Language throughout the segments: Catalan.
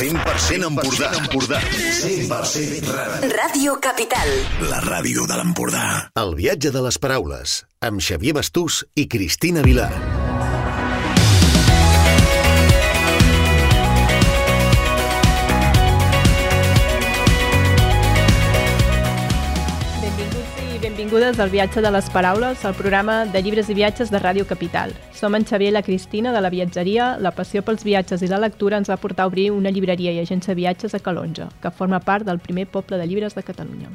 100% Empordà. Empordà. 100% Rara. Ràdio Capital. La ràdio de l'Empordà. El viatge de les paraules, amb Xavier Bastús i Cristina Vilar. Benvingudes al Viatge de les Paraules, el programa de llibres i viatges de Ràdio Capital. Som en Xavier i la Cristina de la viatgeria. La passió pels viatges i la lectura ens va portar a obrir una llibreria i agència de viatges a Calonja, que forma part del primer poble de llibres de Catalunya.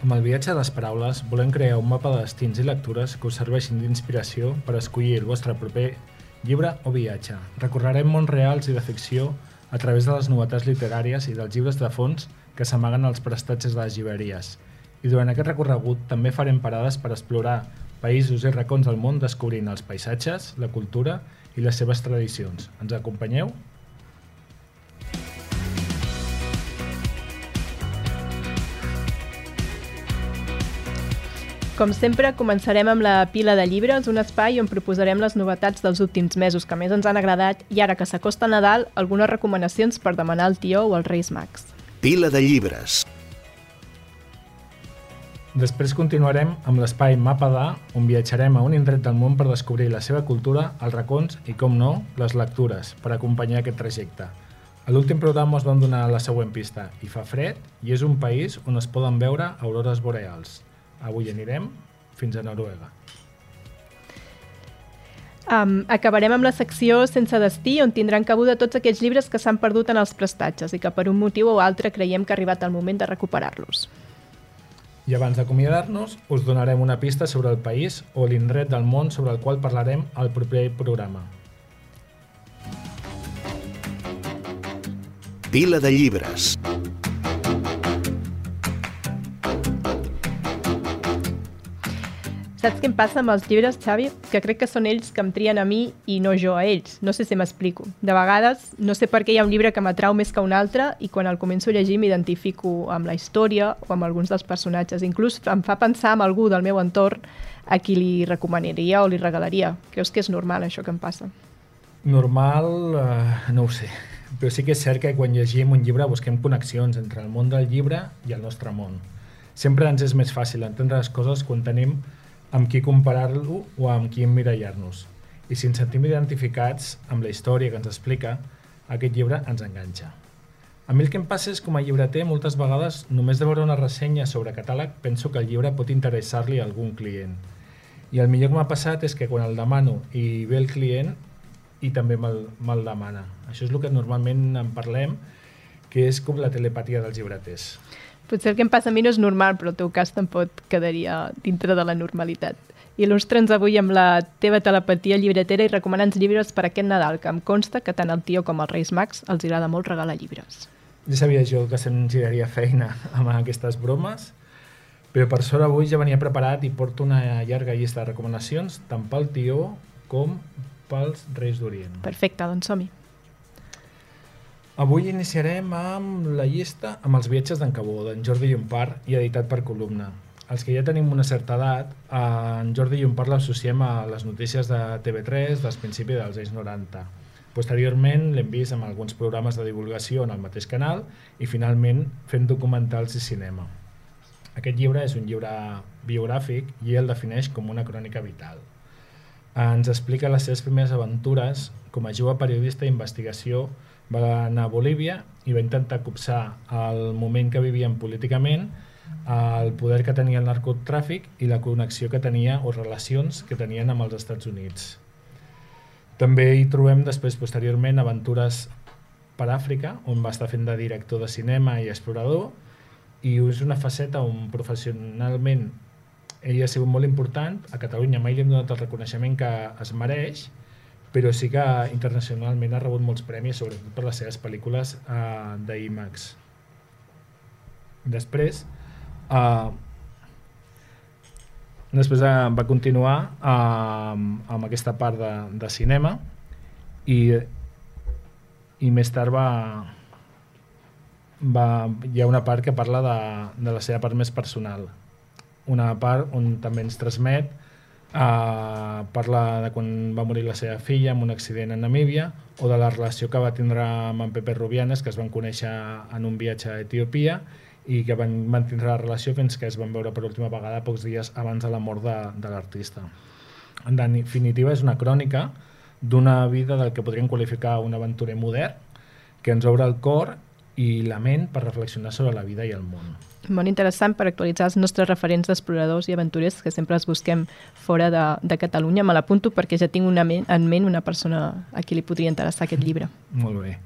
Amb el viatge de les paraules volem crear un mapa de destins i lectures que us serveixin d'inspiració per escollir el vostre proper llibre o viatge. Recorrerem mons reals i de ficció a través de les novetats literàries i dels llibres de fons que s'amaguen als prestatges de les llibreries. I durant aquest recorregut també farem parades per explorar països i racons del món descobrint els paisatges, la cultura i les seves tradicions. Ens acompanyeu? Com sempre, començarem amb la pila de llibres, un espai on proposarem les novetats dels últims mesos que més ens han agradat i ara que s'acosta Nadal, algunes recomanacions per demanar al tió o als Reis Mags. Pila de llibres. Després continuarem amb l'espai Mapa d'A, on viatjarem a un indret del món per descobrir la seva cultura, els racons i, com no, les lectures, per acompanyar aquest trajecte. A l'últim programa us vam donar la següent pista. Hi fa fred i és un país on es poden veure aurores boreals. Avui anirem fins a Noruega. Um, acabarem amb la secció Sense destí, on tindran cabuda tots aquells llibres que s'han perdut en els prestatges i que per un motiu o altre creiem que ha arribat el moment de recuperar-los. I abans d'acomiadar-nos, us donarem una pista sobre el país o l'indret del món sobre el qual parlarem al proper programa. Pila de llibres. Saps què em passa amb els llibres, Xavi? Que crec que són ells que em trien a mi i no jo a ells. No sé si m'explico. De vegades, no sé per què hi ha un llibre que m'atrau més que un altre i quan el començo a llegir m'identifico amb la història o amb alguns dels personatges. Inclús em fa pensar en algú del meu entorn a qui li recomanaria o li regalaria. Creus que és normal això que em passa? Normal, eh, no ho sé. Però sí que és cert que quan llegim un llibre busquem connexions entre el món del llibre i el nostre món. Sempre ens és més fàcil entendre les coses quan tenim amb qui comparar-lo o amb qui emmirallar-nos. I si ens sentim identificats amb la història que ens explica, aquest llibre ens enganxa. A mi el que em passa és com a llibreter moltes vegades només de veure una ressenya sobre catàleg penso que el llibre pot interessar-li a algun client. I el millor que m'ha passat és que quan el demano i ve el client i també me'l me demana. Això és el que normalment en parlem, que és com la telepatia dels llibreters. Potser el que em passa a mi no és normal, però el teu cas tampoc quedaria dintre de la normalitat. Il·lustra'ns avui amb la teva telepatia llibretera i recomana'ns llibres per aquest Nadal, que em consta que tant el tio com els Reis Mags els agrada molt regalar llibres. Ja sabia jo que se'm giraria feina amb aquestes bromes, però per sort avui ja venia preparat i porto una llarga llista de recomanacions tant pel tió com pels Reis d'Orient. Perfecte, doncs som-hi. Avui iniciarem amb la llista amb els viatges d'en Cabó, d'en Jordi Llompart i editat per columna. Els que ja tenim una certa edat, en Jordi Llompart l'associem a les notícies de TV3 dels principis dels anys 90. Posteriorment l'hem vist amb alguns programes de divulgació en el mateix canal i finalment fent documentals i cinema. Aquest llibre és un llibre biogràfic i el defineix com una crònica vital. Ens explica les seves primeres aventures com a jove periodista d'investigació va anar a Bolívia i va intentar copsar el moment que vivien políticament, el poder que tenia el narcotràfic i la connexió que tenia o relacions que tenien amb els Estats Units. També hi trobem després, posteriorment, aventures per Àfrica, on va estar fent de director de cinema i explorador, i és una faceta on professionalment ell ha sigut molt important. A Catalunya mai li hem donat el reconeixement que es mereix, però sí que internacionalment ha rebut molts premis, sobretot per les seves pel·lícules uh, d'IMAX. Després, uh, després uh, va continuar uh, amb aquesta part de, de cinema i, i més tard va, va, hi ha una part que parla de, de la seva part més personal una part on també ens transmet Uh, parla de quan va morir la seva filla en un accident a Namíbia o de la relació que va tindre amb en Pepe Rubianes, que es van conèixer en un viatge a Etiòpia i que van mantenir la relació fins que es van veure per última vegada pocs dies abans de la mort de, de l'artista. En definitiva, és una crònica d'una vida del que podríem qualificar un aventurer modern que ens obre el cor i la ment per reflexionar sobre la vida i el món. Molt interessant per actualitzar els nostres referents d'exploradors i aventurers que sempre els busquem fora de, de Catalunya. Me l'apunto perquè ja tinc una ment, en ment una persona a qui li podria interessar aquest llibre. Molt bé.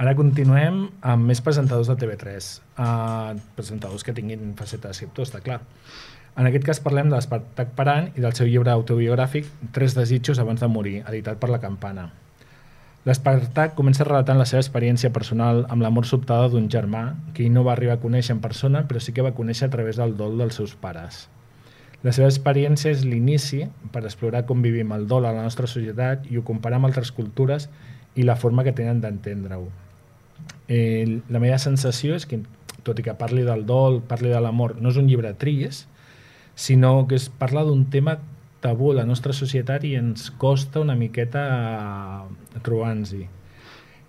Ara continuem amb més presentadors de TV3. Uh, ah, presentadors que tinguin faceta d'escriptor, està clar. En aquest cas parlem de l'Espartac Paran i del seu llibre autobiogràfic Tres desitjos abans de morir, editat per la Campana. L'Espartac comença relatant la seva experiència personal amb l'amor sobtada d'un germà que ell no va arribar a conèixer en persona, però sí que va conèixer a través del dol dels seus pares. La seva experiència és l'inici per explorar com vivim el dol a la nostra societat i ho comparar amb altres cultures i la forma que tenen d'entendre-ho. Eh, la meva sensació és que, tot i que parli del dol, parli de l'amor, no és un llibre trist, sinó que es parla d'un tema tabú a la nostra societat i ens costa una miqueta trobar-nos-hi.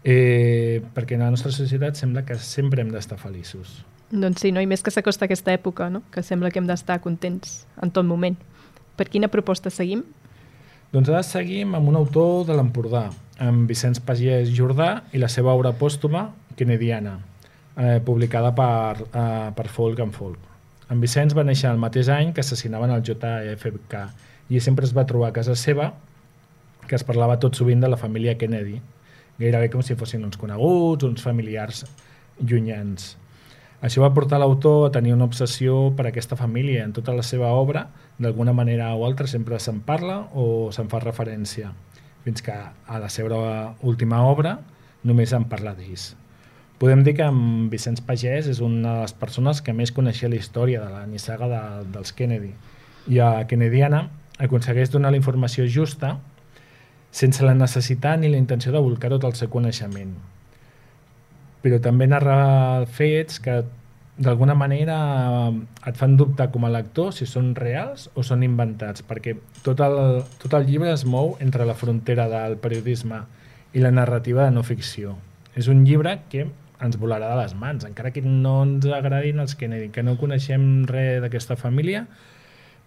Eh, perquè en la nostra societat sembla que sempre hem d'estar feliços. Doncs sí, no? i més que s'acosta aquesta època, no? que sembla que hem d'estar contents en tot moment. Per quina proposta seguim? Doncs ara seguim amb un autor de l'Empordà, amb Vicenç Pagès Jordà i la seva obra pòstuma, Kennediana, eh, publicada per, eh, per Folk and Folk. En Vicenç va néixer el mateix any que assassinaven el JFK i sempre es va trobar a casa seva que es parlava tot sovint de la família Kennedy, gairebé com si fossin uns coneguts, uns familiars llunyans. Això va portar l'autor a tenir una obsessió per aquesta família. En tota la seva obra, d'alguna manera o altra, sempre se'n parla o se'n fa referència, fins que a la seva última obra només en parla d'ells. Podem dir que en Vicenç Pagès és una de les persones que més coneixia la història de la nissaga de, dels Kennedy. I a Kennediana aconsegueix donar la informació justa sense la necessitat ni la intenció de volcar tot el seu coneixement. Però també narra fets que d'alguna manera et fan dubtar com a lector si són reals o són inventats, perquè tot el, tot el llibre es mou entre la frontera del periodisme i la narrativa de no ficció. És un llibre que ens volarà de les mans, encara que no ens agradin els que, que no coneixem res d'aquesta família,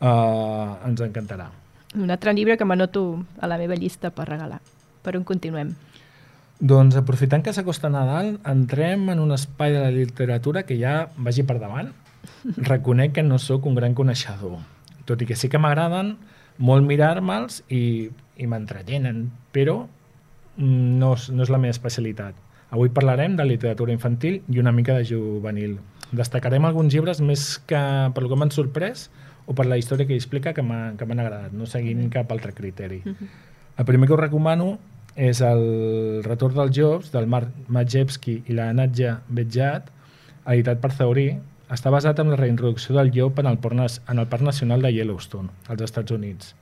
uh, ens encantarà. Un altre llibre que m'anoto a la meva llista per regalar. Per on continuem? Doncs aprofitant que s'acosta Nadal, entrem en un espai de la literatura que ja vagi per davant. Reconec que no sóc un gran coneixedor, tot i que sí que m'agraden molt mirar-me'ls i, i m'entretenen, però no és, no és la meva especialitat. Avui parlarem de literatura infantil i una mica de juvenil. Destacarem alguns llibres més que pel que m'han sorprès, o per la història que explica que m'han agradat, no seguint mm -hmm. cap altre criteri. Mm -hmm. El primer que us recomano és el Retorn dels Jobs, del Marc Majewski i la Nadja Betjat, editat per Zaurí, està basat en la reintroducció del llop en el, Parc, en el Parc Nacional de Yellowstone, als Estats Units.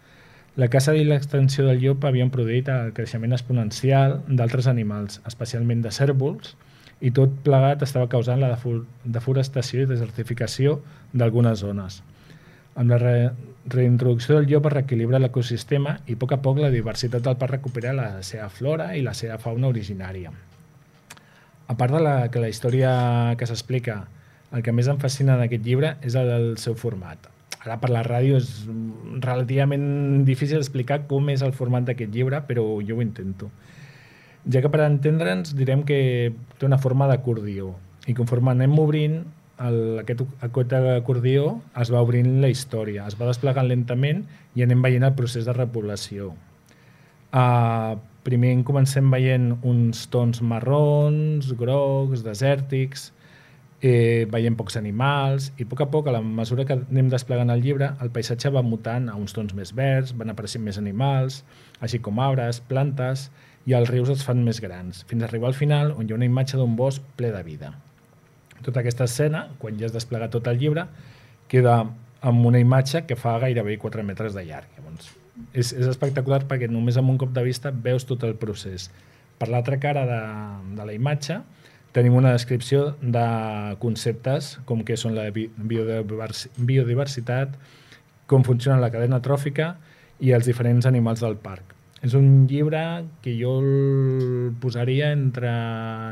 La caça i l'extensió del llop havien produït el creixement exponencial d'altres animals, especialment de cèrvols, i tot plegat estava causant la deforestació i desertificació d'algunes zones. Amb la re reintroducció del llop es reequilibra l'ecosistema i a poc a poc la diversitat del parc recupera la seva flora i la seva fauna originària. A part de la, que la història que s'explica, el que més em fascina d'aquest llibre és el del seu format. Ara per la ràdio és relativament difícil explicar com és el format d'aquest llibre, però jo ho intento. Ja que per entendre'ns direm que té una forma d'acordió i conforme anem obrint el, aquest, aquest acordió es va obrint la història, es va desplegant lentament i anem veient el procés de repoblació. Uh, primer comencem veient uns tons marrons, grocs, desèrtics, eh, veiem pocs animals i a poc a poc, a la mesura que anem desplegant el llibre, el paisatge va mutant a uns tons més verds, van apareixent més animals, així com arbres, plantes, i els rius es fan més grans, fins a arribar al final on hi ha una imatge d'un bosc ple de vida tota aquesta escena, quan ja has desplegat tot el llibre, queda amb una imatge que fa gairebé 4 metres de llarg. Llavors, és, és espectacular perquè només amb un cop de vista veus tot el procés. Per l'altra cara de, de la imatge tenim una descripció de conceptes com que són la biodiversitat, com funciona la cadena tròfica i els diferents animals del parc. És un llibre que jo el posaria entre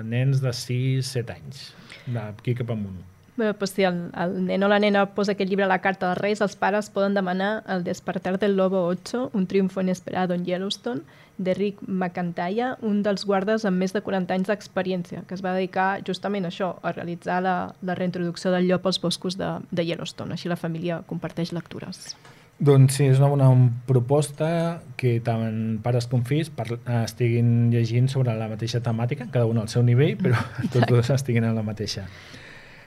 nens de 6-7 anys, d'aquí cap amunt. Bé, pues si el, el nen o la nena posa aquest llibre a la carta dels Reis, els pares poden demanar El despertar del lobo 8, un triunfo inesperado en Yellowstone, de Rick McIntyre, un dels guardes amb més de 40 anys d'experiència, que es va dedicar justament a això, a realitzar la, la reintroducció del llop als boscos de, de Yellowstone. Així la família comparteix lectures. Doncs sí, és una bona proposta que tant pares com fills estiguin llegint sobre la mateixa temàtica, cada un al seu nivell, però tots dos estiguin en la mateixa.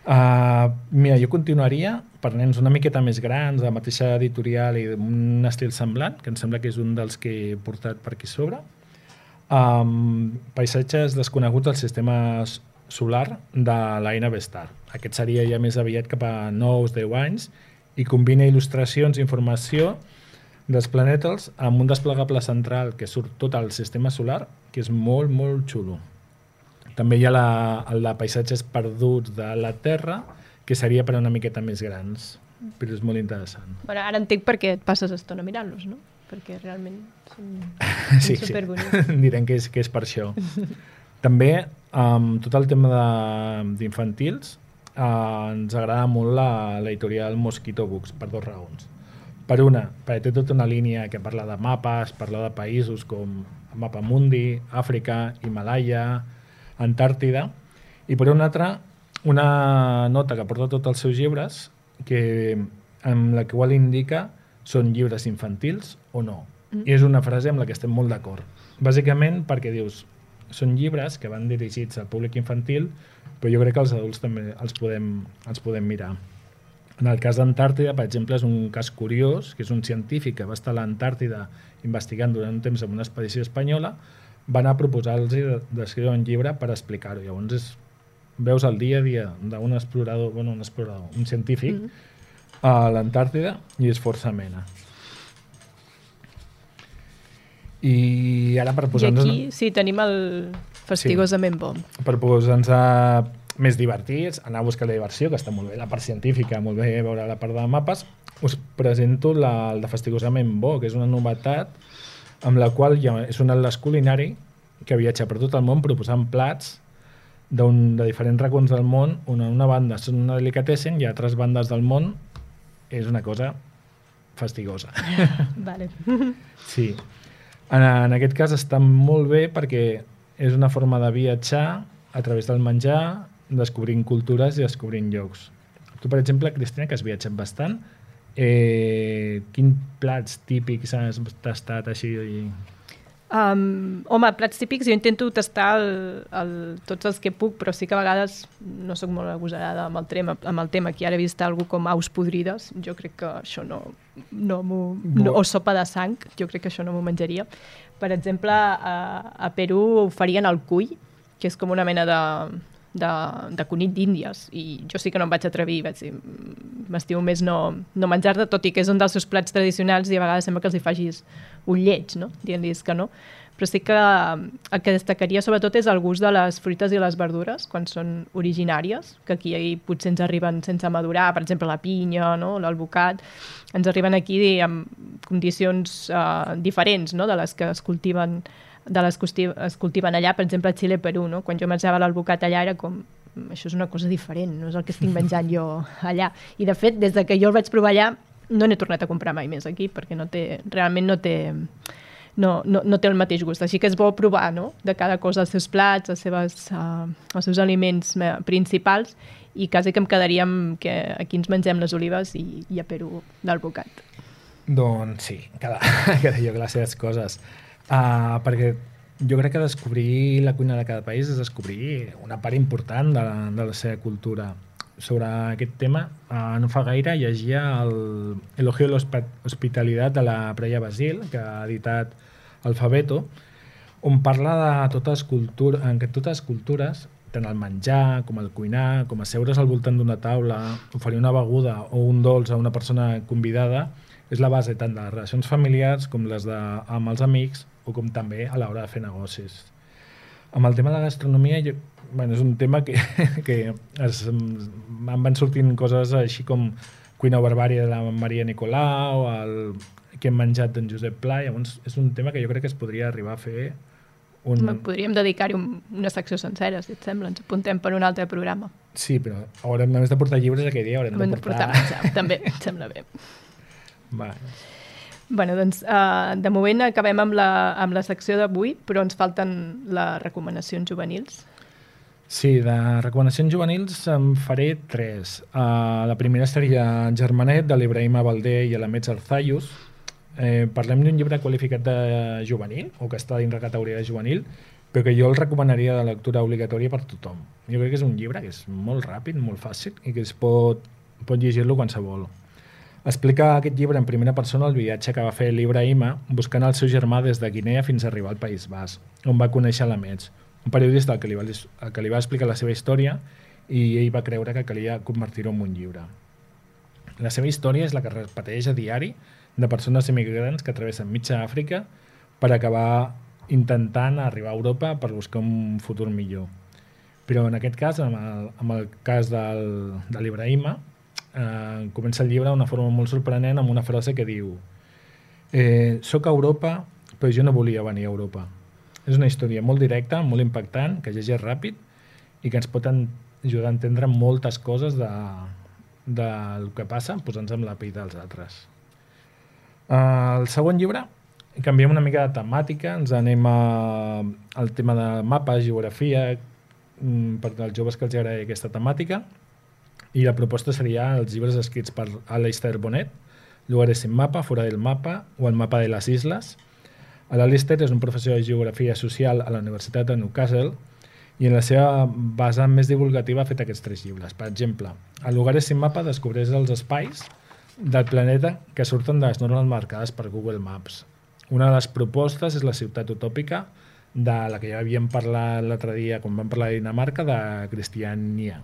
Uh, mira, jo continuaria per nens una miqueta més grans, de la mateixa editorial i d'un estil semblant, que em sembla que és un dels que he portat per aquí sobre. Um, paisatges desconeguts del sistema solar de l'Aina Vestar. Aquest seria ja més aviat cap a 9-10 anys i combina il·lustracions i informació dels planètals amb un desplegable central que surt tot el sistema solar, que és molt, molt xulo. També hi ha la, de paisatges perduts de la Terra, que seria per una miqueta més grans, però és molt interessant. Bueno, ara entenc per què et passes estona mirant-los, no? Perquè realment són, Sí, són sí. superbonics. Direm que és, que és per això. També, amb tot el tema de- d'infantils, eh, ens agrada molt la l'editorial Mosquito Books, per dues raons. Per una, perquè té tota una línia que parla de mapes, parla de països com Mapa Mundi, Àfrica, Himalaya, Antàrtida, i per una altra, una nota que porta tots els seus llibres, que, amb la qual indica són llibres infantils o no. Mm. I és una frase amb la que estem molt d'acord. Bàsicament perquè dius, són llibres que van dirigits al públic infantil, però jo crec que els adults també els podem, els podem mirar. En el cas d'Antàrtida, per exemple, és un cas curiós, que és un científic que va estar a l'Antàrtida investigant durant un temps amb una expedició espanyola, va anar a proposar-los de- d'escriure un llibre per explicar-ho. Llavors és, veus el dia a dia d'un explorador, bueno, un explorador, un científic, mm -hmm. a l'Antàrtida i és força amena. I ara per I posar-nos... aquí sí, tenim el fastigosament bo. per posar-nos més divertits, anar a buscar la diversió, que està molt bé la part científica, molt bé veure la part de mapes, us presento la, el de Fastigosament Bo, que és una novetat amb la qual ja és un atlas culinari que viatja per tot el món proposant plats d'un de diferents racons del món, on a una banda són una delicatessen i a altres bandes del món és una cosa fastigosa. Vale. Sí. En, en aquest cas està molt bé perquè és una forma de viatjar a través del menjar, descobrint cultures i descobrint llocs. Tu, per exemple, Cristina, que has viatjat bastant, eh, quin plats típics has tastat així? Um, home, plats típics, jo intento tastar el, el, tots els que puc, però sí que a vegades no sóc molt agosarada amb el, tema, amb el tema. Aquí ara he vist algú com aus podrides, jo crec que això no, no. No, o sopa de sang, jo crec que això no m'ho menjaria. Per exemple, a, a Perú ho farien el cuy, que és com una mena de, de, de conill d'Índies i jo sí que no em vaig atrevir vaig dir, "Mm, m'estimo més no, no menjar-te tot i que és un dels seus plats tradicionals i a vegades sembla que els hi facis un lleig no? dient-los que no però sí que eh, el que destacaria sobretot és el gust de les fruites i les verdures quan són originàries, que aquí potser ens arriben sense madurar, per exemple la pinya, no? l'alvocat, ens arriben aquí amb condicions uh, diferents no? de les que es cultiven de les que es cultiven allà, per exemple a Xile, Perú, no? quan jo menjava l'alvocat allà era com això és una cosa diferent, no és el que estic menjant jo allà. I de fet, des de que jo el vaig provar allà, no n'he tornat a comprar mai més aquí, perquè no té, realment no té, no, no, no té el mateix gust. Així que és bo provar no? de cada cosa els seus plats, les seves, uh, els seus aliments eh, principals i quasi que em quedaria amb que aquí ens mengem les olives i, i a Perú l'alvocat. Doncs sí, cada, cada lloc les seves coses. Uh, perquè jo crec que descobrir la cuina de cada país és descobrir una part important de la, de la seva cultura. Sobre aquest tema, uh, no fa gaire llegia el Elogio de l'Hospitalitat de la Preia Basil, que ha editat Alfabeto, on parla de totes cultures, en què totes cultures, tant el menjar com el cuinar, com asseure's al voltant d'una taula, oferir una beguda o un dolç a una persona convidada, és la base tant de les relacions familiars com les de, amb els amics o com també a l'hora de fer negocis. Amb el tema de la gastronomia, jo, bueno, és un tema que, que es, em van sortint coses així com Cuina Barbària de la Maria Nicolau, el que hem menjat d'en Josep Pla, llavors és un tema que jo crec que es podria arribar a fer un... Podríem dedicar-hi un, una secció sencera, si et sembla. Ens apuntem per un altre programa. Sí, però haurem, a més de portar llibres aquell dia, haurem Hem de de portar... portar menjar, també, em sembla bé. Va. Bueno, doncs, uh, de moment acabem amb la, amb la secció d'avui, però ens falten les recomanacions juvenils. Sí, de recomanacions juvenils en faré tres. Uh, la primera seria Germanet, de l'Ibrahim Abaldé i Alamets Arzayus. Eh, parlem d'un llibre qualificat de juvenil, o que està dins la categoria de juvenil, però que jo el recomanaria de lectura obligatòria per tothom. Jo crec que és un llibre que és molt ràpid, molt fàcil i que es pot, pot llegir-lo qualsevol. Explica aquest llibre en primera persona el viatge que va fer l'Ibrahima buscant el seu germà des de Guinea fins a arribar al País Basc, on va conèixer l'Amets, un periodista al que, li va, al que li va explicar la seva història i ell va creure que calia convertir-ho en un llibre. La seva història és la que repeteix a diari de persones immigrants que travessen mitja Àfrica per acabar intentant arribar a Europa per buscar un futur millor. Però en aquest cas, amb el, amb el cas del, de l'Ibrahima, eh, comença el llibre d'una forma molt sorprenent amb una frase que diu eh, «Soc a Europa, però jo no volia venir a Europa». És una història molt directa, molt impactant, que llegeix ràpid i que ens pot ajudar a entendre moltes coses de, del que passa posant-se amb la pell dels altres. Uh, el següent llibre, canviem una mica de temàtica, ens anem a, al tema de mapes, geografia, mm, per als joves que els agradi aquesta temàtica, i la proposta seria els llibres escrits per Alistair Bonet, Lugares sin mapa, Fora del mapa o El mapa de les isles. L'Alistair és un professor de geografia social a la Universitat de Newcastle i en la seva vessant més divulgativa ha fet aquests tres llibres. Per exemple, a Lugares sin mapa descobreix els espais del planeta que surten de les normes marcades per Google Maps. Una de les propostes és la ciutat utòpica de la que ja havíem parlat l'altre dia quan vam parlar de Dinamarca, de Cristiania.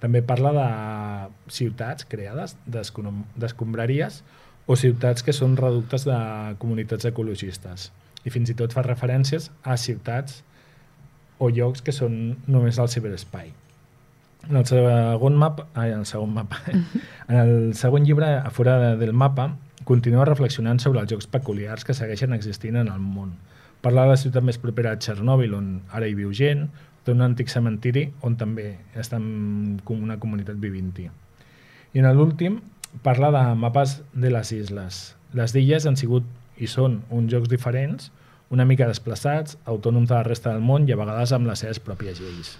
També parla de ciutats creades d'escom- d'escombraries o ciutats que són reductes de comunitats ecologistes. I fins i tot fa referències a ciutats o llocs que són només al ciberespai. En el segon mapa, ai, en el segon mapa, en el segon llibre, a fora de- del mapa, continua reflexionant sobre els jocs peculiars que segueixen existint en el món. Parla de la ciutat més propera a Txernòbil, on ara hi viu gent, d'un antic cementiri on també està una comunitat vivint-hi. I en l'últim parla de mapes de les isles. Les illes han sigut i són uns jocs diferents, una mica desplaçats, autònoms de la resta del món i a vegades amb les seves pròpies lleis.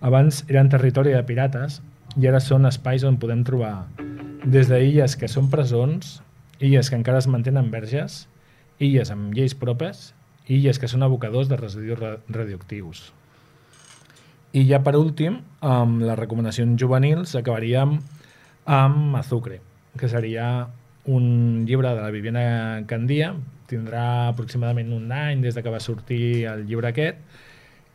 Abans eren territori de pirates i ara són espais on podem trobar des d'illes que són presons, illes que encara es mantenen verges, illes amb lleis propes illes que són abocadors de residus ra- radioactius. I ja per últim, amb les recomanacions juvenils, acabaríem Azucre, que seria un llibre de la Viviana Candia, tindrà aproximadament un any des de que va sortir el llibre aquest,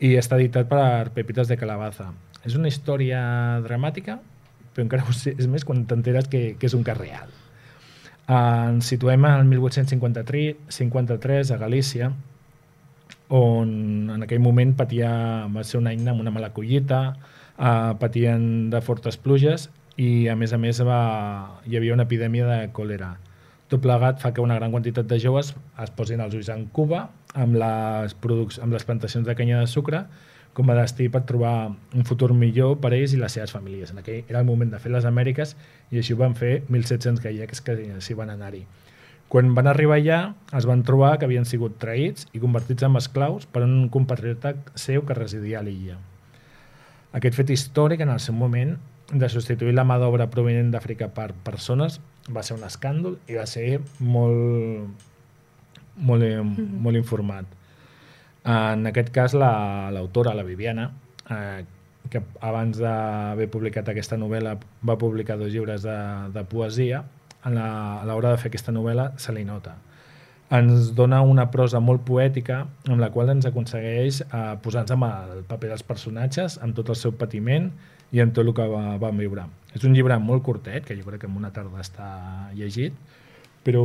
i està editat per Pepitas de Calabaza. És una història dramàtica, però encara sé, és més quan t'enteres que, que és un cas real. Ens situem al 1853 53 a Galícia, on en aquell moment patia, va ser un any amb una mala collita, uh, patien de fortes pluges i a més a més va, hi havia una epidèmia de còlera. Tot plegat fa que una gran quantitat de joves es posin els ulls en Cuba amb les, amb les plantacions de canya de sucre com a destí per trobar un futur millor per ells i les seves famílies. En aquell era el moment de fer les Amèriques i així ho van fer 1.700 gallecs que s'hi van anar-hi. Quan van arribar allà, es van trobar que havien sigut traïts i convertits en esclaus per un compatriota seu que residia a l'illa. Aquest fet històric, en el seu moment, de substituir la mà d'obra provinent d'Àfrica per persones, va ser un escàndol i va ser molt, molt, mm molt informat. En aquest cas, la- l'autora, la, la Viviana, eh, que abans d'haver publicat aquesta novel·la va publicar dos llibres de, de poesia, en la, a l'hora de fer aquesta novel·la se li nota. Ens dona una prosa molt poètica amb la qual ens aconsegueix eh, posar-nos amb el paper dels personatges, amb tot el seu patiment i amb tot el que va, van viure. És un llibre molt curtet, que jo crec que en una tarda està llegit, però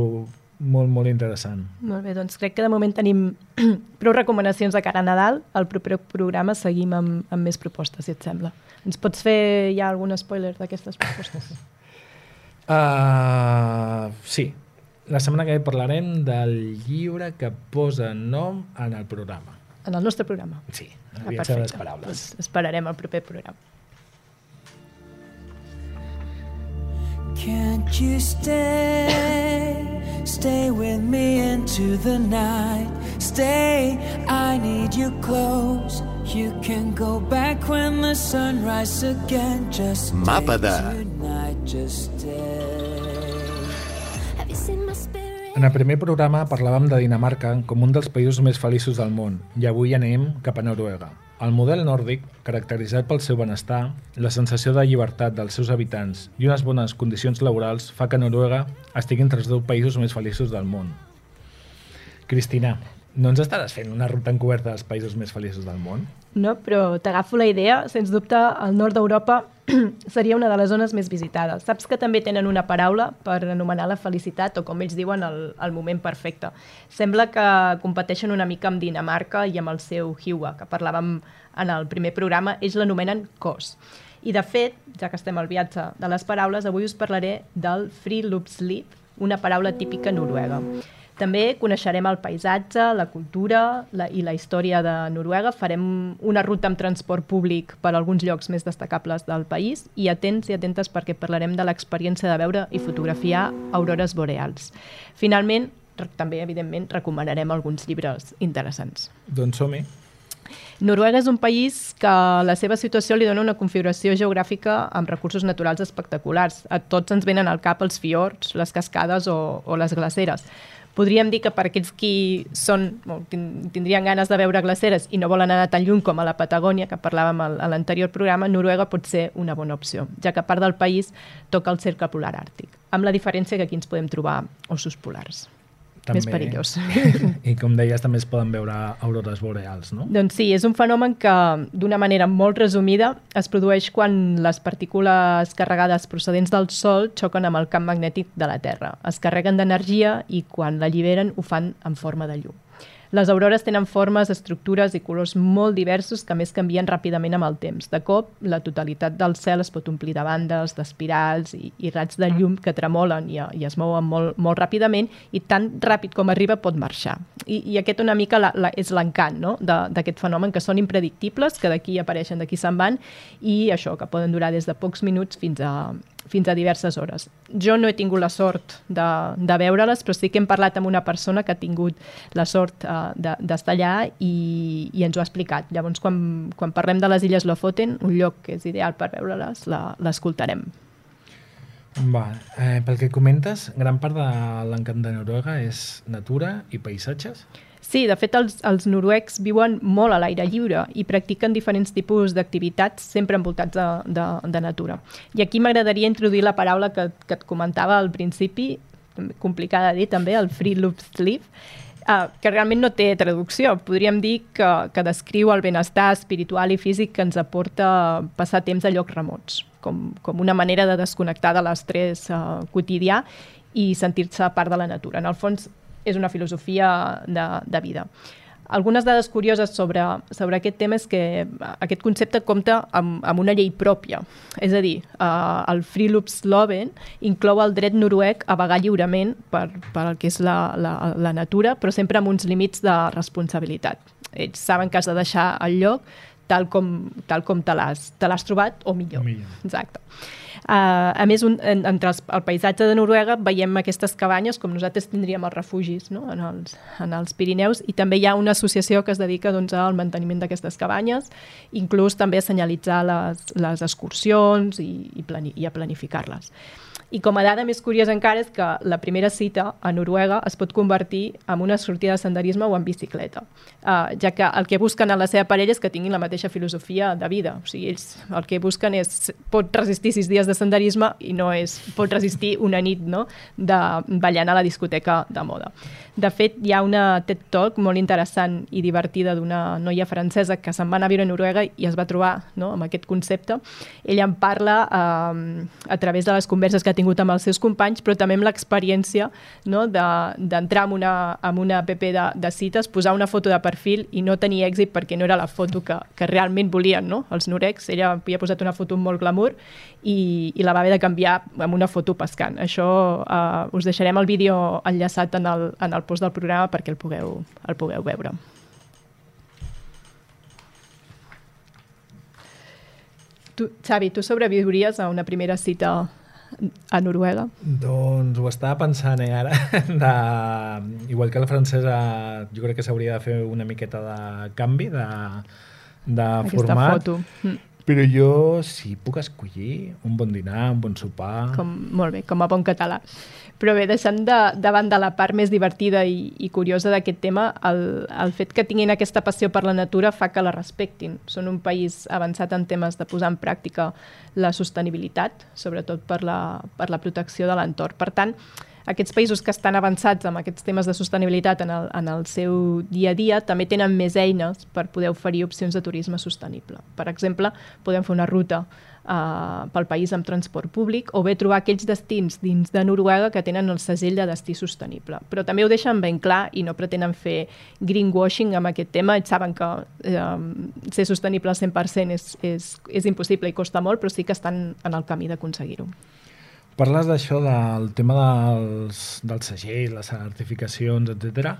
molt, molt interessant. Molt bé, doncs crec que de moment tenim prou recomanacions de cara a Nadal. Al proper programa seguim amb, amb més propostes, si et sembla. Ens pots fer ja algun spoiler d'aquestes propostes? Uh, sí. La setmana que ve parlarem del llibre que posa nom en el programa. En el nostre programa. Sí, el Ah, viatge de les paraules. Doncs esperarem el proper programa. Can't you stay? Stay with me into the night. Stay, I need you close. You can go back when the sun rises again. Just stay Mapa de- tonight. Just? En el primer programa parlàvem de Dinamarca com un dels països més feliços del món i avui anem cap a Noruega. El model nòrdic, caracteritzat pel seu benestar, la sensació de llibertat dels seus habitants i unes bones condicions laborals fa que Noruega estigui entre els deu països més feliços del món. Cristina, no ens estaràs fent una ruta encoberta dels països més feliços del món? No, però t'agafo la idea. Sens dubte, el nord d'Europa seria una de les zones més visitades. Saps que també tenen una paraula per anomenar la felicitat, o com ells diuen, el, el moment perfecte. Sembla que competeixen una mica amb Dinamarca i amb el seu Hiwa, que parlàvem en el primer programa. Ells l'anomenen cos. I, de fet, ja que estem al viatge de les paraules, avui us parlaré del friluftsliv, una paraula típica noruega. També coneixerem el paisatge, la cultura la, i la història de Noruega. Farem una ruta amb transport públic per alguns llocs més destacables del país i atents i atentes perquè parlarem de l'experiència de veure i fotografiar aurores boreals. Finalment, també, evidentment, recomanarem alguns llibres interessants. Doncs som-hi. Noruega és un país que la seva situació li dona una configuració geogràfica amb recursos naturals espectaculars. A tots ens venen al cap els fiords, les cascades o, o les glaceres. Podríem dir que per aquells qui són, tindrien ganes de veure glaceres i no volen anar tan lluny com a la Patagònia, que parlàvem a l'anterior programa, Noruega pot ser una bona opció, ja que part del país toca el cercle polar àrtic, amb la diferència que aquí ens podem trobar ossos polars. Més perillós. I com deies, també es poden veure aurores boreals, no? Doncs sí, és un fenomen que, d'una manera molt resumida, es produeix quan les partícules carregades procedents del Sol xoquen amb el camp magnètic de la Terra. Es carreguen d'energia i quan l'alliberen ho fan en forma de llum. Les aurores tenen formes, estructures i colors molt diversos que més canvien ràpidament amb el temps. De cop, la totalitat del cel es pot omplir de bandes, d'espirals i, i raigs de llum que tremolen i, i es mouen molt, molt ràpidament i tan ràpid com arriba pot marxar. I, i aquest una mica la, la, és l'encant no? d'aquest fenomen, que són impredictibles, que d'aquí apareixen, d'aquí se'n van, i això, que poden durar des de pocs minuts fins a, fins a diverses hores. Jo no he tingut la sort de, de veure-les, però sí que hem parlat amb una persona que ha tingut la sort uh, d'estar allà i, i ens ho ha explicat. Llavors, quan, quan parlem de les Illes Lofoten, un lloc que és ideal per veure-les, l'escoltarem. Va, eh, pel que comentes, gran part de l'encant de Noruega és natura i paisatges? Sí, de fet, els, els noruecs viuen molt a l'aire lliure i practiquen diferents tipus d'activitats sempre envoltats de, de, de natura. I aquí m'agradaria introduir la paraula que, que et comentava al principi, complicada de dir també, el friluftsliv, uh, que realment no té traducció. Podríem dir que, que descriu el benestar espiritual i físic que ens aporta passar temps a llocs remots, com, com una manera de desconnectar de l'estrès uh, quotidià i sentir-se part de la natura. En el fons, és una filosofia de, de vida. Algunes dades curioses sobre, sobre aquest tema és que aquest concepte compta amb, amb una llei pròpia. És a dir, eh, el Friluftsloven inclou el dret noruec a vagar lliurement per, per el que és la, la, la natura, però sempre amb uns límits de responsabilitat. Ells saben que has de deixar el lloc tal com, tal com te l'has trobat o millor. Millor. Exacte. Uh, a més, un, en, entre els, el paisatge de Noruega veiem aquestes cabanyes com nosaltres tindríem els refugis no? en, els, en els Pirineus i també hi ha una associació que es dedica doncs, al manteniment d'aquestes cabanyes, inclús també a senyalitzar les, les excursions i, i, plani, i a planificar-les. I com a dada més curiosa encara és que la primera cita a Noruega es pot convertir en una sortida de senderisme o en bicicleta, uh, ja que el que busquen en la seva parella és que tinguin la mateixa filosofia de vida. O sigui, ells el que busquen és pot resistir sis dies de senderisme i no és pot resistir una nit no? de ballant a la discoteca de moda. De fet, hi ha una TED Talk molt interessant i divertida d'una noia francesa que se'n va anar a viure a Noruega i es va trobar no, amb aquest concepte. Ella en parla eh, a través de les converses que tingut amb els seus companys, però també amb l'experiència no, de- d'entrar en, una, en una app de, de cites, posar una foto de perfil i no tenir èxit perquè no era la foto que, que realment volien, no? Els norecs, ella havia posat una foto molt glamour i, i la va haver de canviar amb una foto pescant. Això eh, us deixarem el vídeo enllaçat en el, en el post del programa perquè el pugueu, el pugueu veure. Tu, Xavi, tu sobreviuries a una primera cita a Noruega? Doncs ho estava pensant eh, ara. De... Igual que la francesa, jo crec que s'hauria de fer una miqueta de canvi de, de Aquesta format. foto. Mm. Però jo, si puc escollir un bon dinar, un bon sopar... com, molt bé, com a bon català. Però bé, deixant de, de banda la part més divertida i, i curiosa d'aquest tema, el, el fet que tinguin aquesta passió per la natura fa que la respectin. Són un país avançat en temes de posar en pràctica la sostenibilitat, sobretot per la, per la protecció de l'entorn. Per tant, aquests països que estan avançats amb aquests temes de sostenibilitat en el, en el seu dia a dia també tenen més eines per poder oferir opcions de turisme sostenible. Per exemple, podem fer una ruta uh, pel país amb transport públic o bé trobar aquells destins dins de Noruega que tenen el segell de destí sostenible. Però també ho deixen ben clar i no pretenen fer greenwashing amb aquest tema. Ells saben que um, ser sostenible al 100% és, és, és impossible i costa molt, però sí que estan en el camí d'aconseguir-ho. Parles d'això del tema dels, del segell, les certificacions, etc.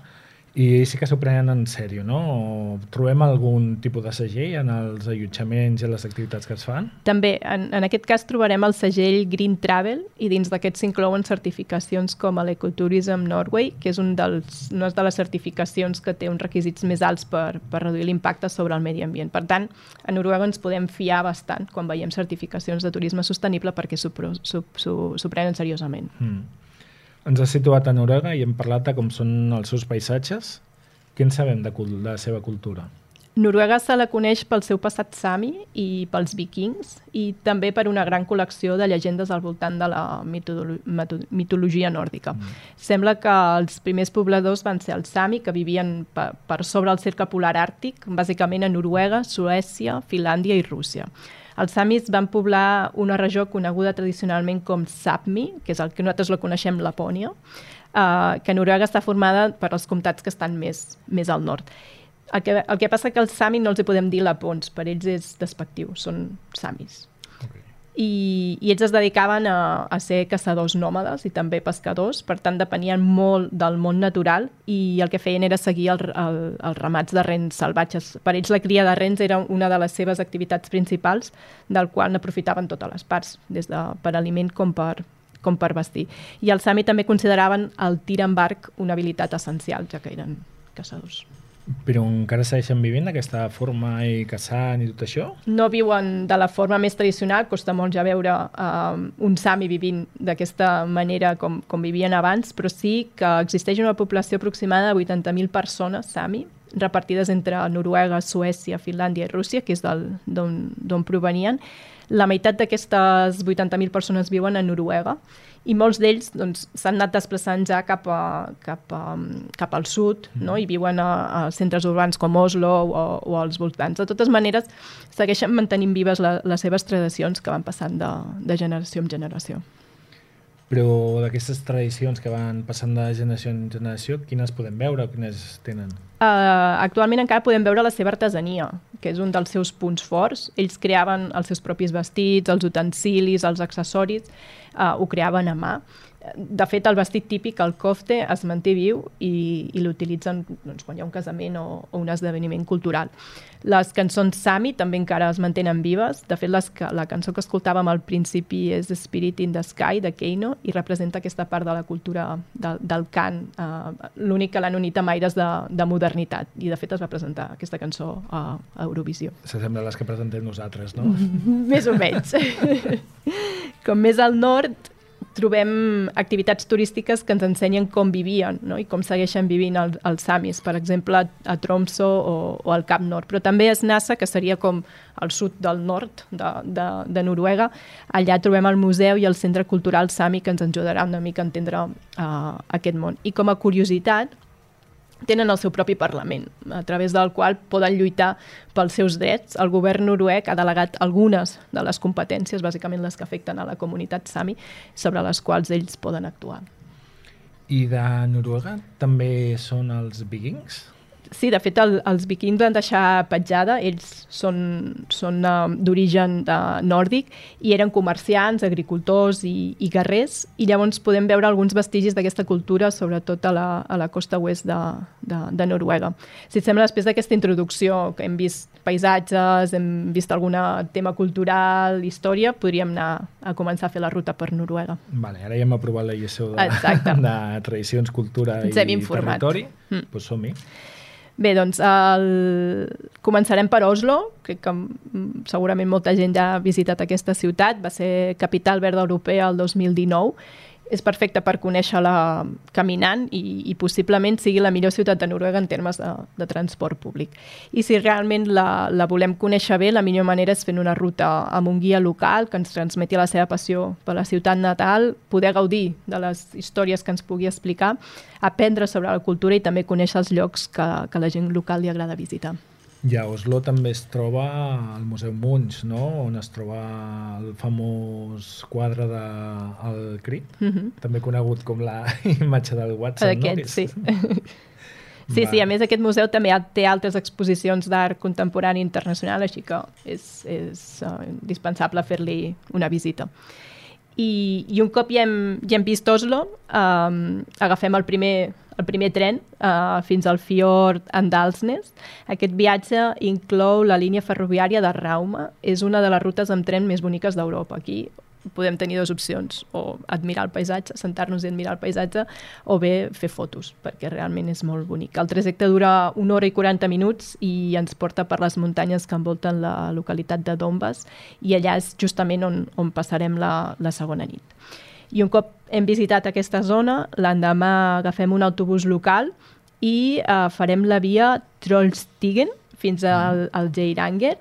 I sí que s'ho prenen en sèrio, no? O trobem algun tipus de segell en els allotjaments i en les activitats que es fan? També, en, en aquest cas trobarem el segell Green Travel i dins d'aquest s'inclouen certificacions com l'Ecotourism Norway, que és un dels, una de les certificacions que té uns requisits més alts per, per reduir l'impacte sobre el medi ambient. Per tant, a Noruega ens podem fiar bastant quan veiem certificacions de turisme sostenible perquè s'ho prenen seriosament. Mm. Ens has situat a Noruega i hem parlat de com són els seus paisatges. Què en sabem de, de la seva cultura? Noruega se la coneix pel seu passat sami i pels vikings i també per una gran col·lecció de llegendes al voltant de la mitologia nòrdica. Mm. Sembla que els primers pobladors van ser els sami, que vivien per, per sobre el cercle polar àrtic, bàsicament a Noruega, Suècia, Finlàndia i Rússia. Els samis van poblar una regió coneguda tradicionalment com Sápmi, que és el que nosaltres la coneixem Lapònia, eh, que Noruega està formada per els comtats que estan més, més al nord. El que, el que passa que els samis no els hi podem dir lapons, per ells és despectiu, són samis. I, i ells es dedicaven a, a ser caçadors nòmades i també pescadors, per tant depenien molt del món natural i el que feien era seguir el, el, els ramats de rens salvatges. Per ells la cria de rens era una de les seves activitats principals, del qual n'aprofitaven totes les parts, des de per aliment com per, com per vestir. I els Sami també consideraven el tir amb arc una habilitat essencial, ja que eren caçadors. Però encara segueixen vivint d'aquesta forma i caçant i tot això? no viuen de la forma més tradicional, costa molt ja veure uh, un sami vivint d'aquesta manera com, com vivien abans, però sí que existeix una població aproximada de 80.000 persones sami, repartides entre Noruega, Suècia, Finlàndia i Rússia, que és d'on provenien. La meitat d'aquestes 80.000 persones viuen a Noruega i molts d'ells doncs, s'han anat desplaçant ja cap, a, cap, a, cap al sud no? i viuen a, a centres urbans com Oslo o, o als voltants. De totes maneres, segueixen mantenint vives la, les seves tradicions que van passant de, de generació en generació. Però d'aquestes tradicions que van passant de generació en generació, quines podem veure o quines tenen? Uh, actualment encara podem veure la seva artesania, que és un dels seus punts forts. Ells creaven els seus propis vestits, els utensilis, els accessoris, uh, ho creaven a mà. De fet, el vestit típic, el kofte, es manté viu i, i l'utilitzen doncs, quan hi ha un casament o, o un esdeveniment cultural. Les cançons Sami també encara es mantenen vives. De fet, les, la cançó que escoltàvem al principi és Spirit in the Sky, de Keino, i representa aquesta part de la cultura del, del cant. Uh, L'únic que l'han unit amb aires de, de modernitat. I, de fet, es va presentar aquesta cançó a, a Eurovisió. S'assembla a les que presentem nosaltres, no? Més o menys. com més al nord, trobem activitats turístiques que ens ensenyen com vivien no? i com segueixen vivint el, els samis, per exemple, a Tromso o, o al Cap Nord. Però també a Snassa, que seria com al sud del nord de, de, de Noruega. Allà trobem el museu i el centre cultural sami que ens ajudarà una mica a entendre uh, aquest món. I com a curiositat, tenen el seu propi Parlament, a través del qual poden lluitar pels seus drets. El govern noruec ha delegat algunes de les competències, bàsicament les que afecten a la comunitat sami, sobre les quals ells poden actuar. I de Noruega també són els vikings? Sí, de fet, el, els vikings van deixar petjada, ells són, són uh, d'origen uh, nòrdic i eren comerciants, agricultors i, i guerrers, i llavors podem veure alguns vestigis d'aquesta cultura, sobretot a la, a la costa oest de, de, de Noruega. Si et sembla, després d'aquesta introducció, que hem vist paisatges, hem vist algun tema cultural, història, podríem anar a començar a fer la ruta per Noruega. Vale, ara ja hem aprovat la lliçó de, Exacte. de tradicions, cultura Ens i informat. territori. Mm. Doncs som-hi. Bé, doncs el... començarem per Oslo, que, que segurament molta gent ja ha visitat aquesta ciutat, va ser capital verda europea el 2019, és perfecte per conèixer-la caminant i, i possiblement sigui la millor ciutat de Noruega en termes de, de transport públic. I si realment la, la volem conèixer bé, la millor manera és fent una ruta amb un guia local que ens transmeti la seva passió per la ciutat natal, poder gaudir de les històries que ens pugui explicar, aprendre sobre la cultura i també conèixer els llocs que, que la gent local li agrada visitar. I a Oslo també es troba el Museu Munch, no? on es troba el famós quadre de el Crit, Mhm. també conegut com la imatge del Watson. Aquest, no? Que sí. Sí, sí, Va. a més aquest museu també té altres exposicions d'art contemporani internacional, així que és, és uh, indispensable fer-li una visita. I, I un cop ja hem, ja hem vist Oslo, um, agafem el primer, el primer tren uh, fins al fiord Andalsnes. Aquest viatge inclou la línia ferroviària de Rauma. És una de les rutes amb tren més boniques d'Europa. Aquí podem tenir dues opcions, o admirar el paisatge, sentar-nos i admirar el paisatge, o bé fer fotos, perquè realment és molt bonic. El trajecte dura una hora i 40 minuts i ens porta per les muntanyes que envolten la localitat de Dombas i allà és justament on, on passarem la, la segona nit. I un cop hem visitat aquesta zona, l'endemà agafem un autobús local i eh, farem la via Trollstigen fins al, al Geiranger.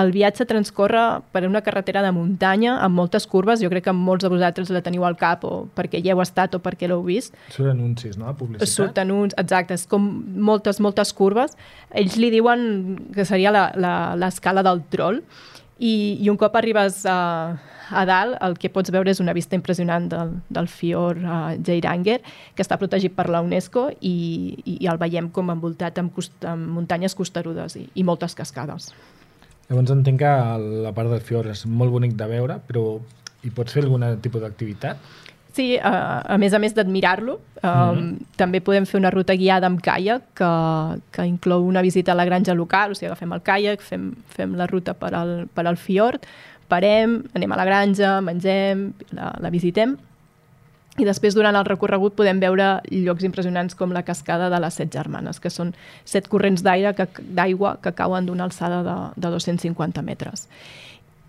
El viatge transcorre per una carretera de muntanya amb moltes curves. Jo crec que molts de vosaltres la teniu al cap o perquè hi heu estat o perquè l'heu vist. Són anuncis, no?, publicitat. Surten uns, exacte, és com moltes, moltes curves. Ells li diuen que seria la- la- l'escala del troll i, i un cop arribes a, a dalt el que pots veure és una vista impressionant del, del fiord uh, Geiranger que està protegit per la UNESCO i, i, i el veiem com envoltat amb, cost, amb muntanyes costerudes i, i moltes cascades. Llavors entenc que la part del fiord és molt bonic de veure, però hi pots fer algun tipus d'activitat? Sí, a, a més a més d'admirar-lo, um, també podem fer una ruta guiada amb caiac que, que inclou una visita a la granja local, o sigui, agafem el caiac, fem, fem la ruta per al, per al fiord, parem, anem a la granja, mengem, la, la visitem i després durant el recorregut podem veure llocs impressionants com la cascada de les set germanes, que són set corrents d'aire d'aigua que cauen d'una alçada de, de 250 metres.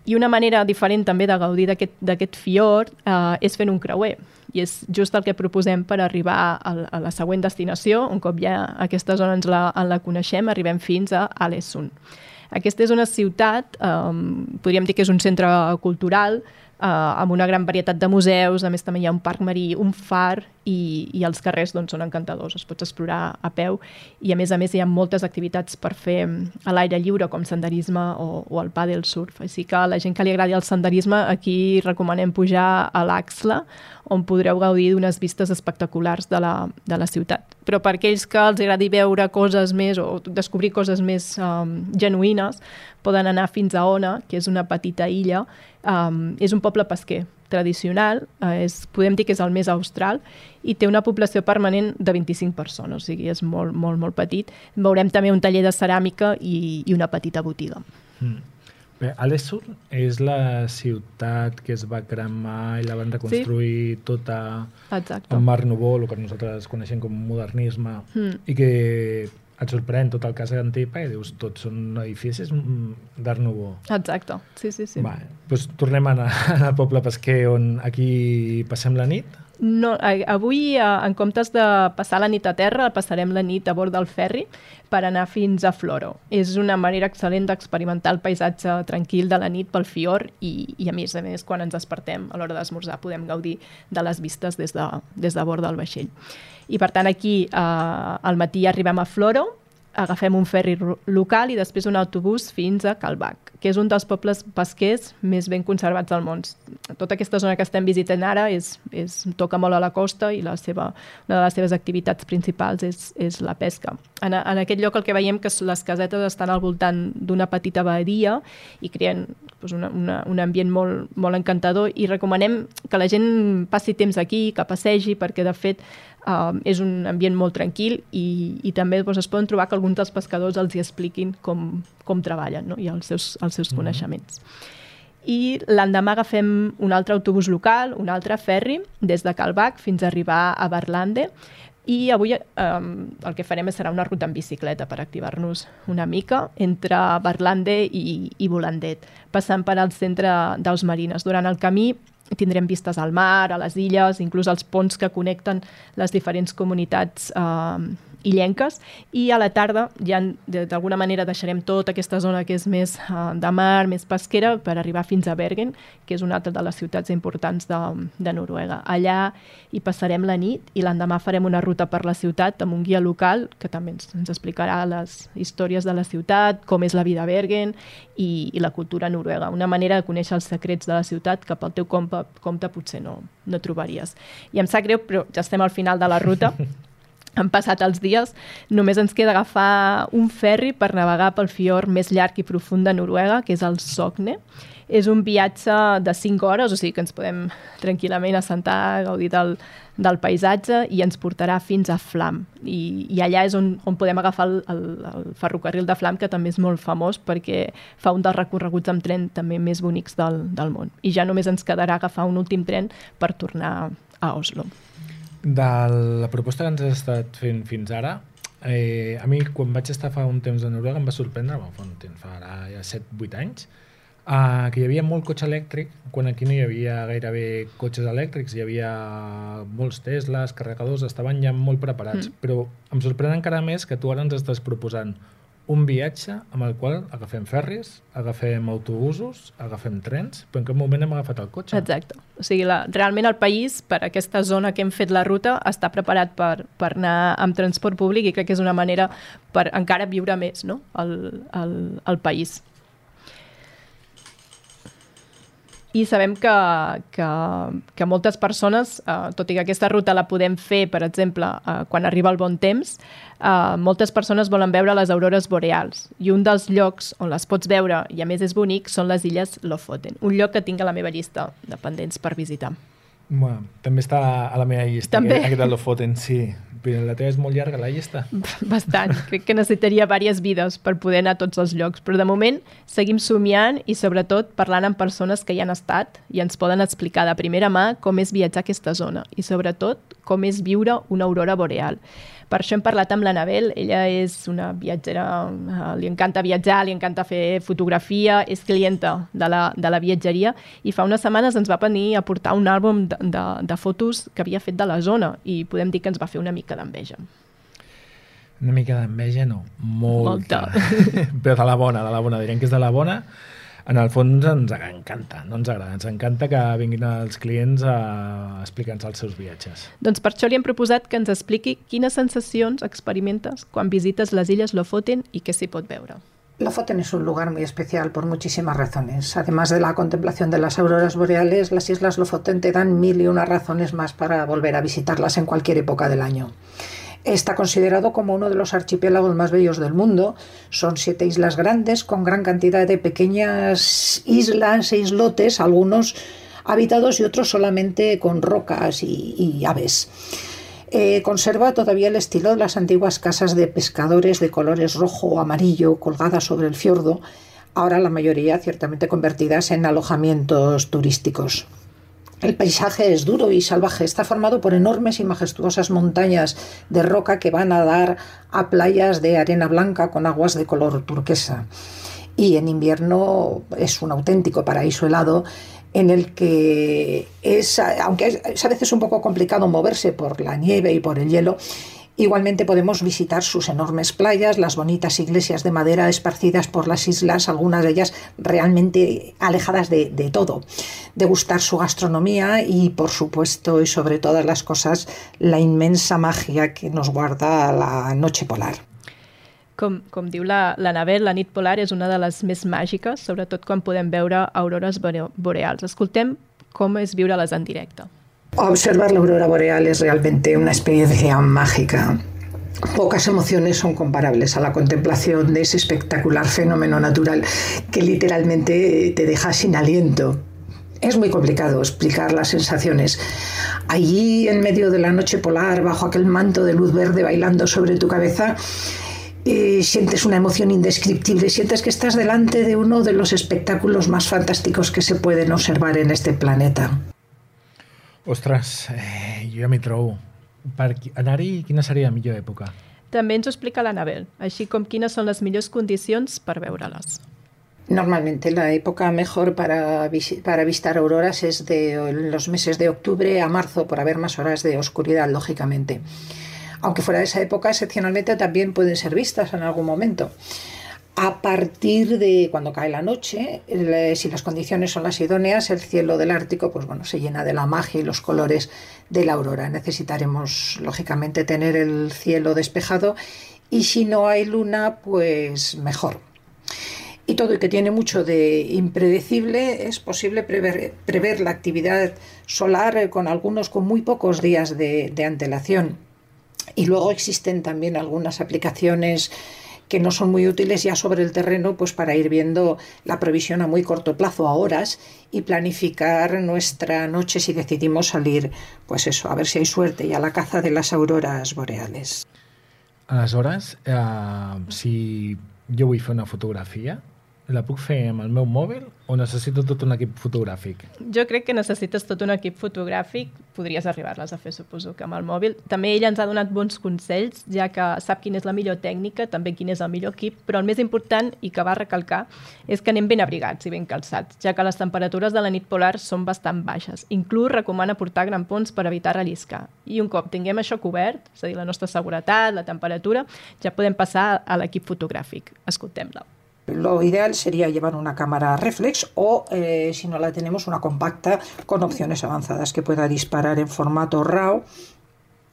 I una manera diferent també de gaudir d'aquest fiord eh, és fent un creuer. I és just el que proposem per arribar a, a la següent destinació, un cop ja aquesta zona ens la, en la coneixem, arribem fins a Alessund. Aquesta és una ciutat, eh, podríem dir que és un centre cultural, eh, amb una gran varietat de museus, a més també hi ha un parc marí, un far i, i els carrers doncs, són encantadors, es pots explorar a peu i a més a més hi ha moltes activitats per fer a l'aire lliure com senderisme o, o el paddle surf, així que a la gent que li agradi el senderisme aquí recomanem pujar a l'Axla on podreu gaudir d'unes vistes espectaculars de la, de la ciutat. Però per aquells que els agradi veure coses més o descobrir coses més um, genuïnes, poden anar fins a Ona, que és una petita illa. Um, és un poble pesquer tradicional, eh, és, podem dir que és el més austral, i té una població permanent de 25 persones, o sigui, és molt, molt, molt petit. Veurem també un taller de ceràmica i, i una petita botiga. Mm. Bé, Alessur és la ciutat que es va cremar i la van reconstruir sí. tota Exacte. amb Mar Nouveau, el que nosaltres coneixem com modernisme, Mm. i que et sorprèn tot el cas d'Antipa i dius, tots són edificis mm, d'Art Nouveau. Exacte, sí, sí, sí. Sí. Va, doncs tornem a anar al poble pesquer on aquí passem la nit. No, avui, eh, en comptes de passar la nit a terra, passarem la nit a bord del ferri per anar fins a Floro. És una manera excel·lent d'experimentar el paisatge tranquil de la nit pel fiord i, i a més a més, quan ens despertem a l'hora d'esmorzar podem gaudir de les vistes des de, des de bord del vaixell. I per tant aquí eh, al matí arribem a Floro, agafem un ferri local i després un autobús fins a Calbac, que és un dels pobles pesquers més ben conservats del món. Tota aquesta zona que estem visitant ara és, és, toca molt a la costa i la seva, una de les seves activitats principals és, és la pesca. En, en aquest lloc el que veiem que les casetes estan al voltant d'una petita badia i creen doncs, una, una, un ambient molt, molt encantador i recomanem que la gent passi temps aquí, que passegi, perquè de fet uh, és un ambient molt tranquil i, i també doncs, es poden trobar que alguns dels pescadors els hi expliquin com, com treballen no? i els seus, els seus coneixements. I l'endemà agafem un altre autobús local, un altre ferri, des de Calbac fins a arribar a Berlande, i avui eh, el que farem serà una ruta en bicicleta per activar-nos una mica entre Berlande i, i Volandet, passant per al centre d'Aus Marines. Durant el camí tindrem vistes al mar, a les illes, inclús els ponts que connecten les diferents comunitats eh, illenques i a la tarda ja d'alguna manera deixarem tota aquesta zona que és més uh, de mar, més pesquera per arribar fins a Bergen, que és una altra de les ciutats importants de, de Noruega. Allà hi passarem la nit i l'endemà farem una ruta per la ciutat amb un guia local que també ens, ens explicarà les històries de la ciutat, com és la vida a Bergen i, i la cultura noruega. Una manera de conèixer els secrets de la ciutat que pel teu compte, compte potser no, no trobaries. I em sap greu, però ja estem al final de la ruta han passat els dies, només ens queda agafar un ferri per navegar pel fiord més llarg i profund de Noruega, que és el Sogne. És un viatge de 5 hores, o sigui que ens podem tranquil·lament assentar, gaudir del, del paisatge i ens portarà fins a Flam. I, i allà és on, on podem agafar el, el, el ferrocarril de Flam, que també és molt famós perquè fa un dels recorreguts amb tren també més bonics del, del món. I ja només ens quedarà agafar un últim tren per tornar a Oslo. De la proposta que ens has estat fent fins ara, eh, a mi quan vaig estar fa un temps a Noruega em va sorprendre, bueno, fa un temps, fa ara ja 7-8 anys, eh, que hi havia molt cotxe elèctric, quan aquí no hi havia gairebé cotxes elèctrics, hi havia molts Teslas, carregadors, estaven ja molt preparats, mm. però em sorprèn encara més que tu ara ens estàs proposant un viatge amb el qual agafem ferris, agafem autobusos, agafem trens, però en cap moment hem agafat el cotxe. Exacte. O sigui, la, realment el país, per aquesta zona que hem fet la ruta, està preparat per, per anar amb transport públic i crec que és una manera per encara viure més no? el, el, el país. I sabem que, que, que moltes persones, eh, tot i que aquesta ruta la podem fer, per exemple, eh, quan arriba el bon temps, eh, moltes persones volen veure les aurores boreals. I un dels llocs on les pots veure, i a més és bonic, són les illes Lofoten. Un lloc que tinc a la meva llista de pendents per visitar. Bueno, també està a la meva llista, També. aquest, de Lofoten, sí. Però la teva és molt llarga, la llista. Bastant. Crec que necessitaria diverses vides per poder anar a tots els llocs. Però de moment seguim somiant i sobretot parlant amb persones que hi han estat i ens poden explicar de primera mà com és viatjar a aquesta zona i sobretot com és viure una aurora boreal. Per això hem parlat amb l'Anabel, ella és una viatgera, eh, li encanta viatjar, li encanta fer fotografia, és clienta de la, de la viatgeria i fa unes setmanes ens va venir a portar un àlbum de, de, de fotos que havia fet de la zona i podem dir que ens va fer una mica d'enveja. Una mica d'enveja, no. Molta. Molta. Però de la bona, de la bona. Direm que és de la bona. En el fons ens encanta, no ens agrada. Ens encanta que vinguin els clients a explicar-nos els seus viatges. Doncs per això li hem proposat que ens expliqui quines sensacions experimentes quan visites les illes Lofoten i què s'hi pot veure. Lofoten es un lugar muy especial por muchísimas razones. Además de la contemplación de las auroras boreales, las islas Lofoten te dan mil y una razones más para volver a visitarlas en cualquier época del año. Está considerado como uno de los archipiélagos más bellos del mundo. Son siete islas grandes con gran cantidad de pequeñas islas e islotes, algunos habitados y otros solamente con rocas y, aves. Eh, conserva todavía el estilo de las antiguas casas de pescadores de colores rojo o amarillo colgadas sobre el fiordo, ahora la mayoría ciertamente convertidas en alojamientos turísticos. El paisaje es duro y salvaje, está formado por enormes y majestuosas montañas de roca que van a dar a playas de arena blanca con aguas de color turquesa. Y en invierno es un auténtico paraíso helado en el que es, aunque es a veces un poco complicado moverse por la nieve y por el hielo, Igualmente podemos visitar sus enormes playas, las bonitas iglesias de madera esparcidas por las islas, algunas de ellas realmente alejadas de, de todo. Degustar su gastronomía y, por supuesto, y sobre todas las cosas, la inmensa magia que nos guarda la noche polar. Com, com diu la, la Navel, la nit polar és una de les més màgiques, sobretot quan podem veure aurores bore- boreals. Escoltem com és viure-les en directe. Observar la aurora boreal es realmente una experiencia mágica. Pocas emociones son comparables a la contemplación de ese espectacular fenómeno natural que literalmente te deja sin aliento. Es muy complicado explicar las sensaciones. Allí, en medio de la noche polar, bajo aquel manto de luz verde bailando sobre tu cabeza, eh, sientes una emoción indescriptible, sientes que estás delante de uno de los espectáculos más fantásticos que se pueden observar en este planeta. Ostres, eh, jo ja m'hi trobo. Per anar-hi, quina seria la millor època? També ens ho explica la Navel, així com quines són les millors condicions per veure-les. Normalmente la época mejor para, para visitar auroras es de los meses de octubre a marzo, por haber más horas de oscuridad, lógicamente. Aunque fuera de esa época, excepcionalmente también pueden ser vistas en algún momento. A partir de cuando cae la noche, el- si las condiciones son las idóneas, el cielo del Ártico pues bueno, se llena de la magia y los colores de la aurora. Necesitaremos, lógicamente, tener el cielo despejado y si no hay luna, pues mejor. Y todo y que tiene mucho de impredecible, es posible prever, la actividad solar eh, con algunos con muy pocos días de antelación. Y luego existen también algunas aplicaciones que no son muy útiles ya sobre el terreno, pues para ir viendo la previsión a muy corto plazo, a horas, y planificar nuestra noche si decidimos salir, pues eso, a ver si hay suerte y a la caza de las auroras boreales. Aleshores, eh, si jo vull fer una fotografia, la puc fer amb el meu mòbil o necessito tot un equip fotogràfic? Jo crec que necessites tot un equip fotogràfic, podries arribar-les a fer, suposo, que amb el mòbil. També ella ens ha donat bons consells, ja que sap quina és la millor tècnica, també quin és el millor equip, però el més important, i que va recalcar, és que anem ben abrigats i ben calçats, ja que les temperatures de la nit polar són bastant baixes. Inclús recomana portar grampons per evitar relliscar. I un cop tinguem això cobert, és a dir, la nostra seguretat, la temperatura, ja podem passar a l'equip fotogràfic. Escoltem-la. Lo ideal sería llevar una cámara reflex o, eh, si no la tenemos, una compacta con opciones avanzadas que pueda disparar en formato RAW.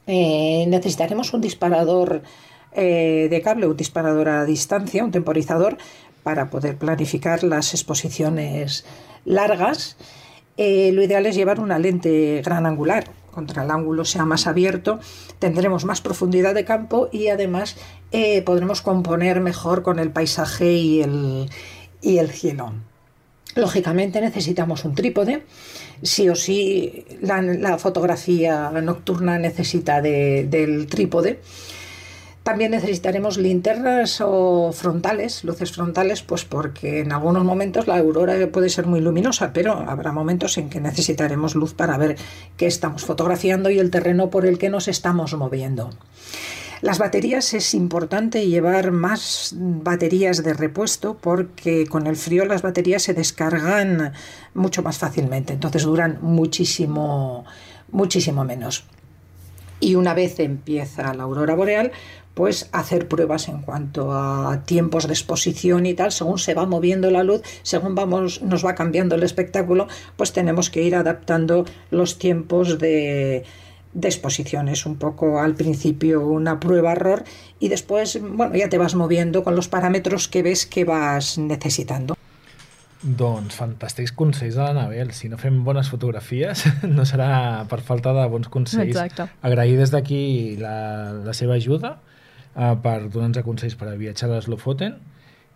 Eh, necesitaremos un disparador eh, de cable, un disparador a distancia, un temporizador, para poder planificar las exposiciones largas. Lo ideal es llevar una lente gran angular. Contra el ángulo sea más abierto, tendremos más profundidad de campo y además eh, podremos componer mejor con el paisaje y el, cielo. Lógicamente necesitamos un trípode. Sí o sí, la, fotografía nocturna necesita de- del trípode. También necesitaremos linternas o frontales, luces frontales, pues porque en algunos momentos la aurora puede ser muy luminosa, pero habrá momentos en que necesitaremos luz para ver qué estamos fotografiando y el terreno por el que nos estamos moviendo. Las baterías es importante llevar más baterías de repuesto porque con el frío las baterías se descargan mucho más fácilmente, entonces duran muchísimo, muchísimo menos. Y una vez empieza la aurora boreal, pues hacer pruebas en cuanto a tiempos de exposición y tal, según se va moviendo la luz, según vamos, nos va cambiando el espectáculo, pues tenemos que ir adaptando los tiempos de, de exposición. Es un poco al principio una prueba-error y después, bueno, ya te vas moviendo con los parámetros que ves que vas necesitando. Doncs fantàstics consells de l'Anabel. Si no fem bones fotografies, no serà per falta de bons consells. Exacte. Agrair des d'aquí la, la seva ajuda uh, per donar-nos consells per a viatjar a l'Eslofoten.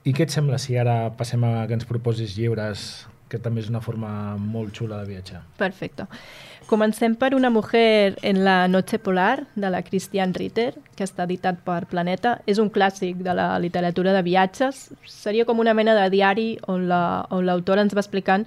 I què et sembla si ara passem a que ens proposis llibres, que també és una forma molt xula de viatjar? Perfecte. Comencem per Una mujer en la noche polar, de la Christian Ritter, que està editat per Planeta. És un clàssic de la literatura de viatges. Seria com una mena de diari on la- on l'autora ens va explicant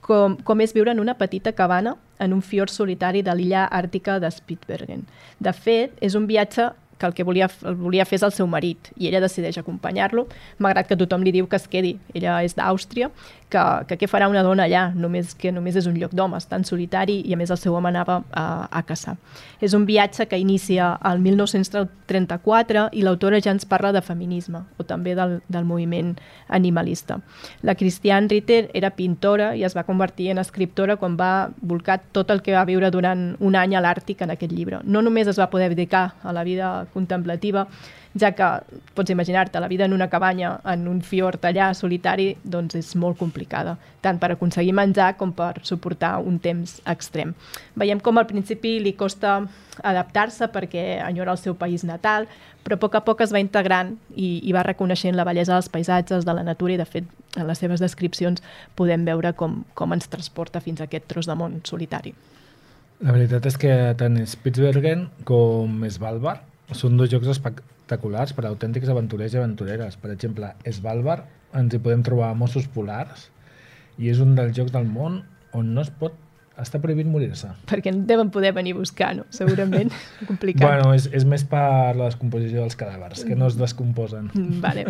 com, com és viure en una petita cabana en un fiord solitari de l'illa àrtica de Spitsbergen. De fet, és un viatge que el que volia, el volia fer és el seu marit i ella decideix acompanyar-lo, malgrat que tothom li diu que es quedi. Ella és d'Àustria, que, que què farà una dona allà, només que només és un lloc d'homes, tan solitari, i a més el seu home anava a, a caçar. És un viatge que inicia el 1934 i l'autora ja ens parla de feminisme, o també del, del moviment animalista. La Christiane Ritter era pintora i es va convertir en escriptora quan va volcar tot el que va viure durant un any a l'Àrtic en aquest llibre. No només es va poder dedicar a la vida contemplativa, ja que pots imaginar-te la vida en una cabanya, en un fiord allà solitari, doncs és molt complicada, tant per aconseguir menjar com per suportar un temps extrem. Veiem com al principi li costa adaptar-se perquè enyora el seu país natal, però a poc a poc es va integrant i, i va reconeixent la bellesa dels paisatges, de la natura i, de fet, en les seves descripcions podem veure com, com ens transporta fins a aquest tros de món solitari. La veritat és que tant Spitsbergen com Svalbard són dos jocs espectaculars per a autèntics aventurers i aventureres. Per exemple, Svalbard ens hi podem trobar Mossos Polars i és un dels jocs del món on no es pot està prohibit morir-se. Perquè no deuen poder venir a buscar, no? Segurament. Complicat. Bueno, és, és més per la descomposició dels cadàvers, que no es descomposen. Mm, Vale.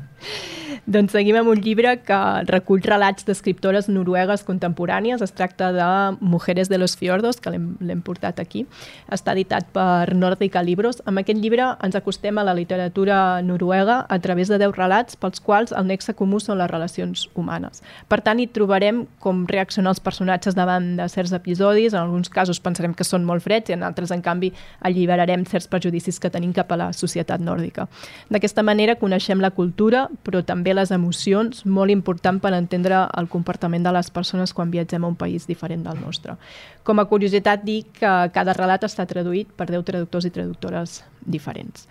doncs seguim amb un llibre que recull relats d'escriptores noruegues contemporànies. Es tracta de Mujeres de los Fiordos, que l'hem l'hem portat aquí. Està editat per Nordica Libros. Amb aquest llibre ens acostem a la literatura noruega a través de 10 relats pels quals el nexe comú són les relacions humanes. Per tant, hi trobarem com reaccionar els personatges davant de certs episodis. En alguns casos pensarem que són molt freds i en altres, en canvi, alliberarem certs prejudicis que tenim cap a la societat nòrdica. D'aquesta manera coneixem la cultura, però també les emocions, molt important per entendre el comportament de les persones quan viatgem a un país diferent del nostre. Com a curiositat, dic que cada relat està traduït per 10 traductors i traductores diferents.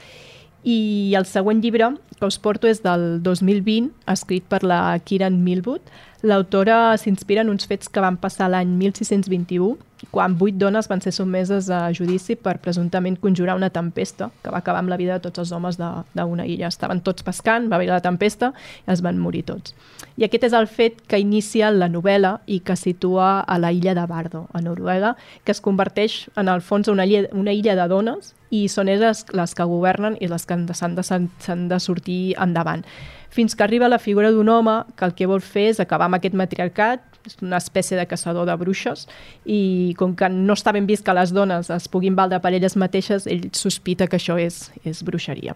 I el següent llibre que us porto és del 2020, escrit per la Kiran Milwood. L'autora s'inspira en uns fets que van passar l'any 1621, quan vuit dones van ser sotmeses a judici per presumptament conjurar una tempesta que va acabar amb la vida de tots els homes d'una illa. Estaven tots pescant, va haver la tempesta i es van morir tots. I aquest és el fet que inicia la novel·la i que situa a la illa de Bardo, a Noruega, que es converteix en el fons una illa, una illa de dones i són elles les que governen i les que s'han de, de sortir endavant. Fins que arriba la figura d'un home que el que vol fer és acabar amb aquest matriarcat, és una espècie de caçador de bruixes, i com que no està ben vist que les dones es puguin valdre per elles mateixes, ell sospita que això és, és bruixeria.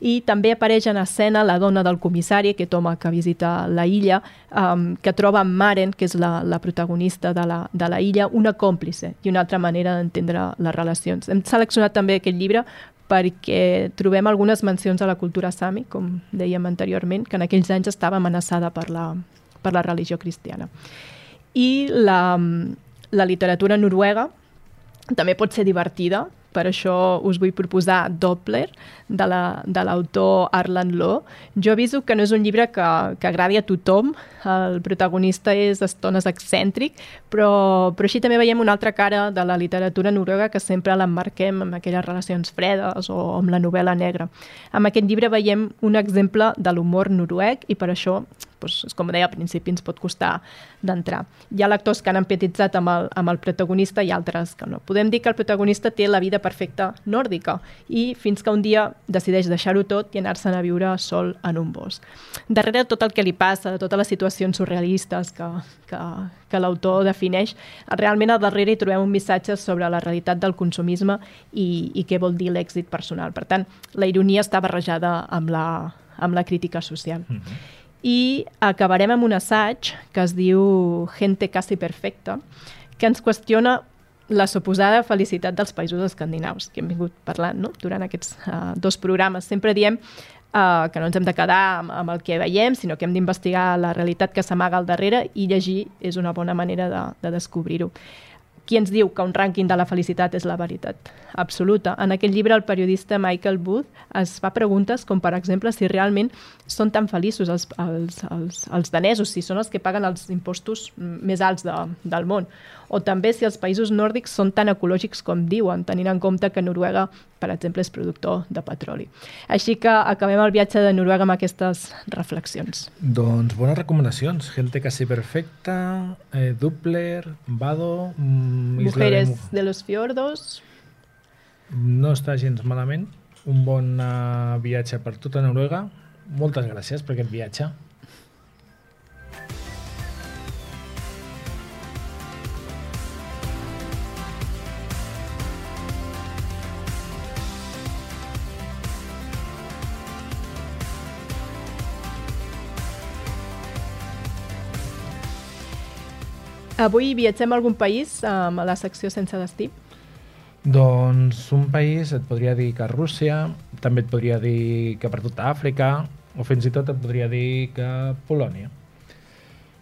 I també apareix en escena la dona del comissari, aquest home que visita la illa, um, que troba en Maren, que és la, la protagonista de la, de la illa, una còmplice i una altra manera d'entendre les relacions. Hem seleccionat també aquest llibre perquè trobem algunes mencions a la cultura sami, com dèiem anteriorment, que en aquells anys estava amenaçada per la, per la religió cristiana. I la, la literatura noruega també pot ser divertida, per això us vull proposar Doppler, de la- de l'autor Arlan Loe. Jo aviso que no és un llibre que, que agradi a tothom, el protagonista és d'estones excèntric, però, però així també veiem una altra cara de la literatura noruega que sempre l'emmarquem amb aquelles relacions fredes o amb la novel·la negra. Amb aquest llibre veiem un exemple de l'humor noruec i per això doncs, com deia al principi, ens pot costar d'entrar. Hi ha lectors que han empatitzat amb el, amb el protagonista i altres que no. Podem dir que el protagonista té la vida perfecta nòrdica i fins que un dia decideix deixar-ho tot i anar-se'n a viure sol en un bosc. Darrere tot el que li passa, de totes les situacions surrealistes que, que, que l'autor defineix, realment al darrere hi trobem un missatge sobre la realitat del consumisme i, i què vol dir l'èxit personal. Per tant, la ironia està barrejada amb la, amb la crítica social. Mm -hmm i acabarem amb un assaig que es diu Gente casi perfecta, que ens qüestiona la suposada felicitat dels països escandinaus, que hem vingut parlant no? durant aquests uh, dos programes. Sempre diem uh, que no ens hem de quedar amb, amb el que veiem, sinó que hem d'investigar la realitat que s'amaga al darrere i llegir és una bona manera de, de descobrir-ho. Qui ens diu que un rànquing de la felicitat és la veritat absoluta? En aquest llibre el periodista Michael Booth es fa preguntes com, per exemple, si realment són tan feliços els, els, els, els danesos, si són els que paguen els impostos més alts de, del món, o també si els països nòrdics són tan ecològics com diuen, tenint en compte que Noruega, per exemple, és productor de petroli. Així que acabem el viatge de Noruega amb aquestes reflexions. Doncs bones recomanacions. Gente casi perfecta, eh, Doppler, Vado, mm, de Mujeres Mu- de los fiordos... no està gens malament. Un bon uh, viatge per tota Noruega. Moltes gràcies per aquest viatge. Avui viatgem a algun país amb la secció sense destí. Doncs un país et podria dir que Rússia, també et podria dir que per tota Àfrica, o fins i tot et podria dir que Polònia.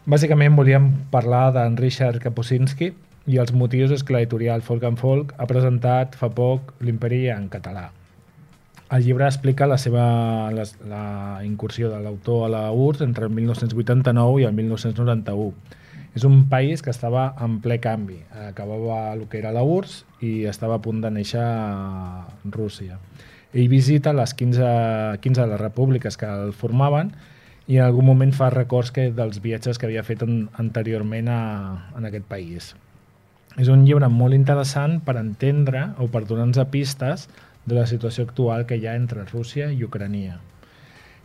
Bàsicament volíem parlar d'en Richard Kapuscinski i els motius és que l'editorial Folk and Folk ha presentat fa poc l'Imperi en català. El llibre explica la seva la, la incursió de l'autor a la URSS entre el 1989 i el 1991 és un país que estava en ple canvi. Acabava el que era la URSS i estava a punt de néixer a Rússia. Ell visita les 15, 15 de les repúbliques que el formaven i en algun moment fa records que, dels viatges que havia fet en, anteriorment a, en aquest país. És un llibre molt interessant per entendre o per donar-nos pistes de la situació actual que hi ha entre Rússia i Ucrania.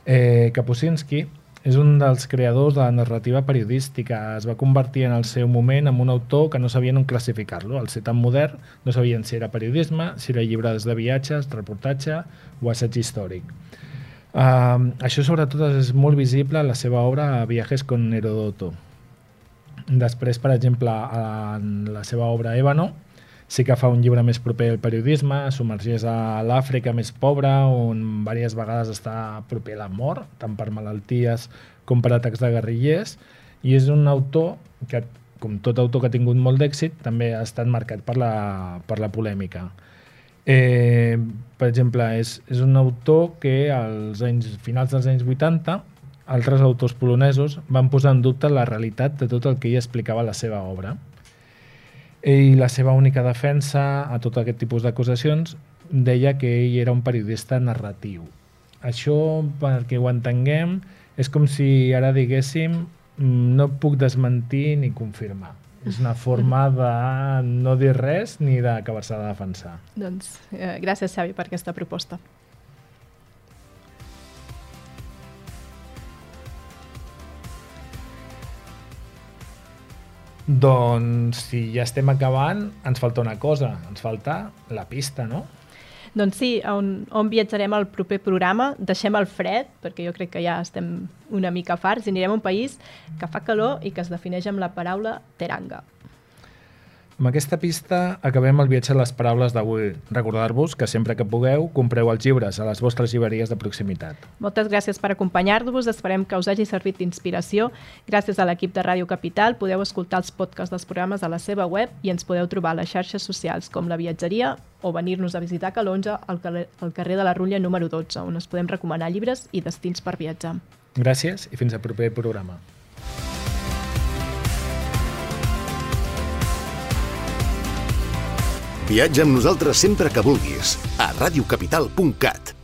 Eh, Kapuscinski és un dels creadors de la narrativa periodística. Es va convertir en el seu moment en un autor que no sabien on classificar-lo. Al ser tan modern, no sabien si era periodisme, si era llibres de viatges, reportatge o assaig històric. Uh, això sobretot és molt visible a la seva obra Viajes con Herodoto. Després, per exemple, en la seva obra Ébano, sí que fa un llibre més proper al periodisme, submergeix a l'Àfrica més pobra, on diverses vegades està proper a la mort, tant per malalties com per atacs de guerrillers, i és un autor que, com tot autor que ha tingut molt d'èxit, també ha estat marcat per la, per la polèmica. Eh, per exemple, és, és un autor que als anys, finals dels anys 80 altres autors polonesos van posar en dubte la realitat de tot el que ell explicava a la seva obra. Ell, la seva única defensa a tot aquest tipus d'acusacions, deia que ell era un periodista narratiu. Això, perquè ho entenguem, és com si ara diguéssim no puc desmentir ni confirmar. És una forma de no dir res ni d'acabar-se de defensar. Doncs eh, gràcies, Xavi, per aquesta proposta. Doncs si ja estem acabant, ens falta una cosa, ens falta la pista, no? Doncs sí, on, on viatjarem al proper programa, deixem el fred, perquè jo crec que ja estem una mica farts, i anirem a un país que fa calor i que es defineix amb la paraula teranga. Amb aquesta pista acabem el viatge a les paraules d'avui. Recordar-vos que sempre que pugueu compreu els llibres a les vostres llibreries de proximitat. Moltes gràcies per acompanyar-vos, esperem que us hagi servit d'inspiració. Gràcies a l'equip de Ràdio Capital podeu escoltar els podcasts dels programes a la seva web i ens podeu trobar a les xarxes socials com la viatgeria o venir-nos a visitar Calonja al carrer, al carrer de la Rutlla número 12, on us podem recomanar llibres i destins per viatjar. Gràcies i fins al proper programa. Viatja amb nosaltres sempre que vulguis a radiocapital.cat.